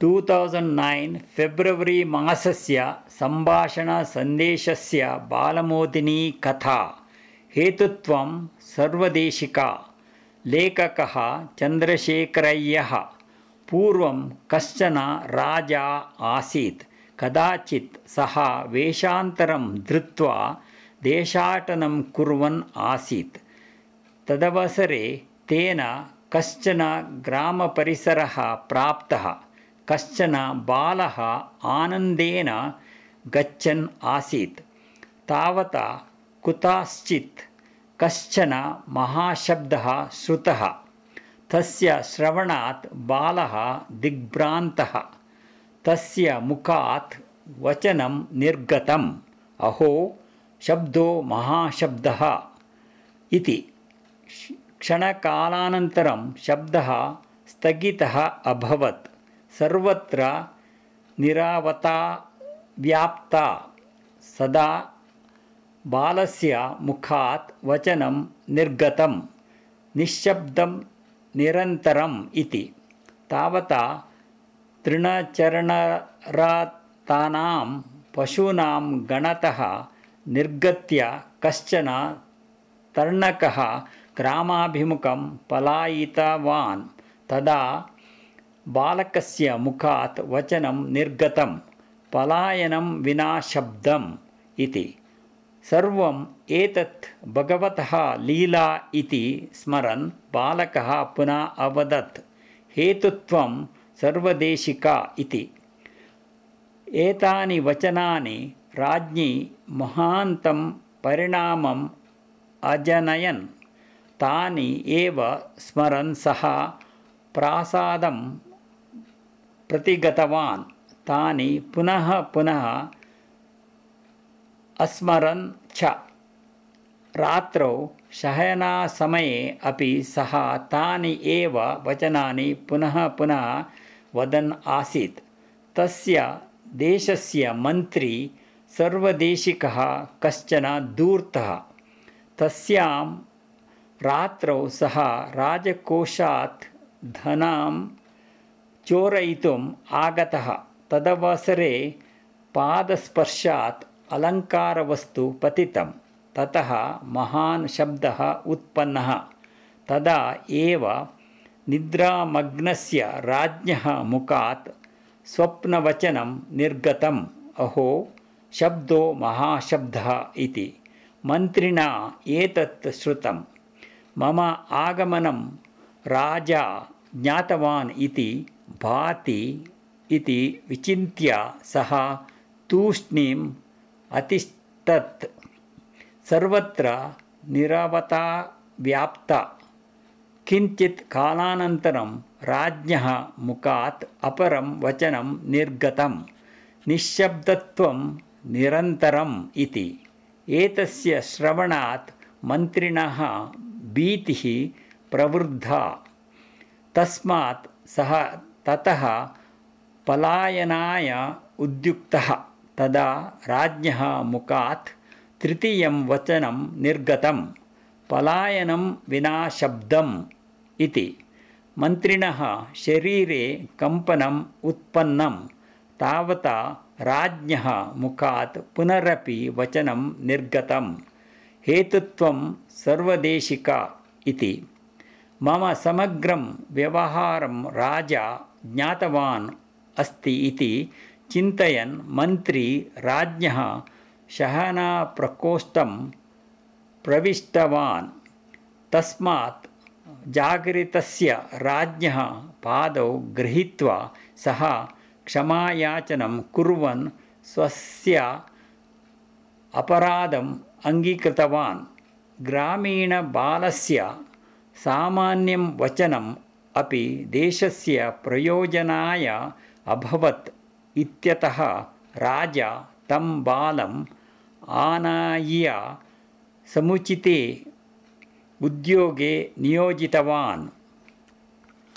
Two thousand nine फेब्रवरी मासस्य सम्भाषणसन्देशस्य बालमोदिनी कथा हेतुत्वं सर्वदेशिका लेखकः चन्द्रशेखरय्यः पूर्वं कश्चन राजा आसीत् कदाचित् सः वेषान्तरं धृत्वा देशाटनं कुर्वन् आसीत् तदवसरे तेन कश्चन ग्रामपरिसरः प्राप्तः कश्चन बालः आनन्देन गच्छन् आसीत्। तावता कुतश्चित् कश्चन महाशब्दः श्रुतः। तस्य श्रवणात् बालः दिग्भ्रान्तः। तस्य मुखात् वचनं निर्गतम्। अहो शब्दो महाशब्दः इति। क्षणकालानन्तरं शब्दः स्थगितः अभवत् सर्वत्र निरावता व्याप्ता सदा बालस्य मुखात् वचनं निर्गतं निःशब्दं निरन्तरम् इति। तावता तृणचरणरतानां पशूनां गणतः निर्गत्य कश्चन तर्णकः ग्रामाभिमुखं पलायितवान् तदा बालकस्य मुखात् वचनं निर्गतं पलायनं विना शब्दम् इति। सर्वम् एतत् भगवतः लीला इति स्मरन् बालकः पुनः अवदत् हेतुत्वं सर्वदेशिका इति। एतानि वचनानि राज्ञी महान्तं परिणामम् अजनयन् तानि एव स्मरन् सः प्रासादं प्रतिगतवान्। तानि पुनः पुनः अस्मरन् च। रात्रौ शयनासमये अपि सः तानि एव वचनानि पुनः पुनः वदन् आसीत्। तस्य देशस्य मन्त्री सर्वदेशिकः कश्चन धूर्तः तस्यां रात्रौ सः राजकोषात् धनं चोरयितुम् आगतः। तदवसरे पादस्पर्शात् अलङ्कारवस्तु पतितं ततः महान् शब्दः उत्पन्नः। तदा एव निद्रामग्नस्य राज्ञः मुखात् स्वप्नवचनं निर्गतम्। अहो शब्दो महाशब्दः इति। मन्त्रिणा एतत् श्रुतं। मम आगमनं राजा ज्ञातवान् इति भाति इति विचिन्त्य सः तूष्णीम् अतिष्ठत्। सर्वत्र निरवता व्याप्ता। किञ्चित् कालानन्तरं राज्ञः मुखात् अपरं वचनं निर्गतं निःशब्दत्वं निरन्तरम् इति। एतस्य श्रवणात् मन्त्रिणः भीतिः प्रवृद्धा। तस्मात् सः ततः पलायनाय उद्युक्तः तदा राज्ञः मुखात् तृतीयं वचनं निर्गतं पलायनं विना शब्दम् इति। मन्त्रिणः शरीरे कम्पनम् उत्पन्नं तावता राज्ञः मुखात् पुनरपि वचनं निर्गतं हेतुत्वं सर्वदेशिका इति मम समग्रं व्यवहारं राजा ज्ञातवान् अस्ति इति चिन्तयन् मन्त्री राज्ञः शहनाप्रकोष्ठं प्रविष्टवान्। तस्मात् जागरितस्य राज्ञः पादौ गृहीत्वा सः क्षमायाचनं कुर्वन् स्वस्य अपराधम् अङ्गीकृतवान्। ग्रामीणबालस्य सामान्यं वचनम् अपि देशस्य प्रयोजनाय अभवत् इत्यतः राजा तं बालम् आनाय्य समुचिते उद्योगे नियोजितवान्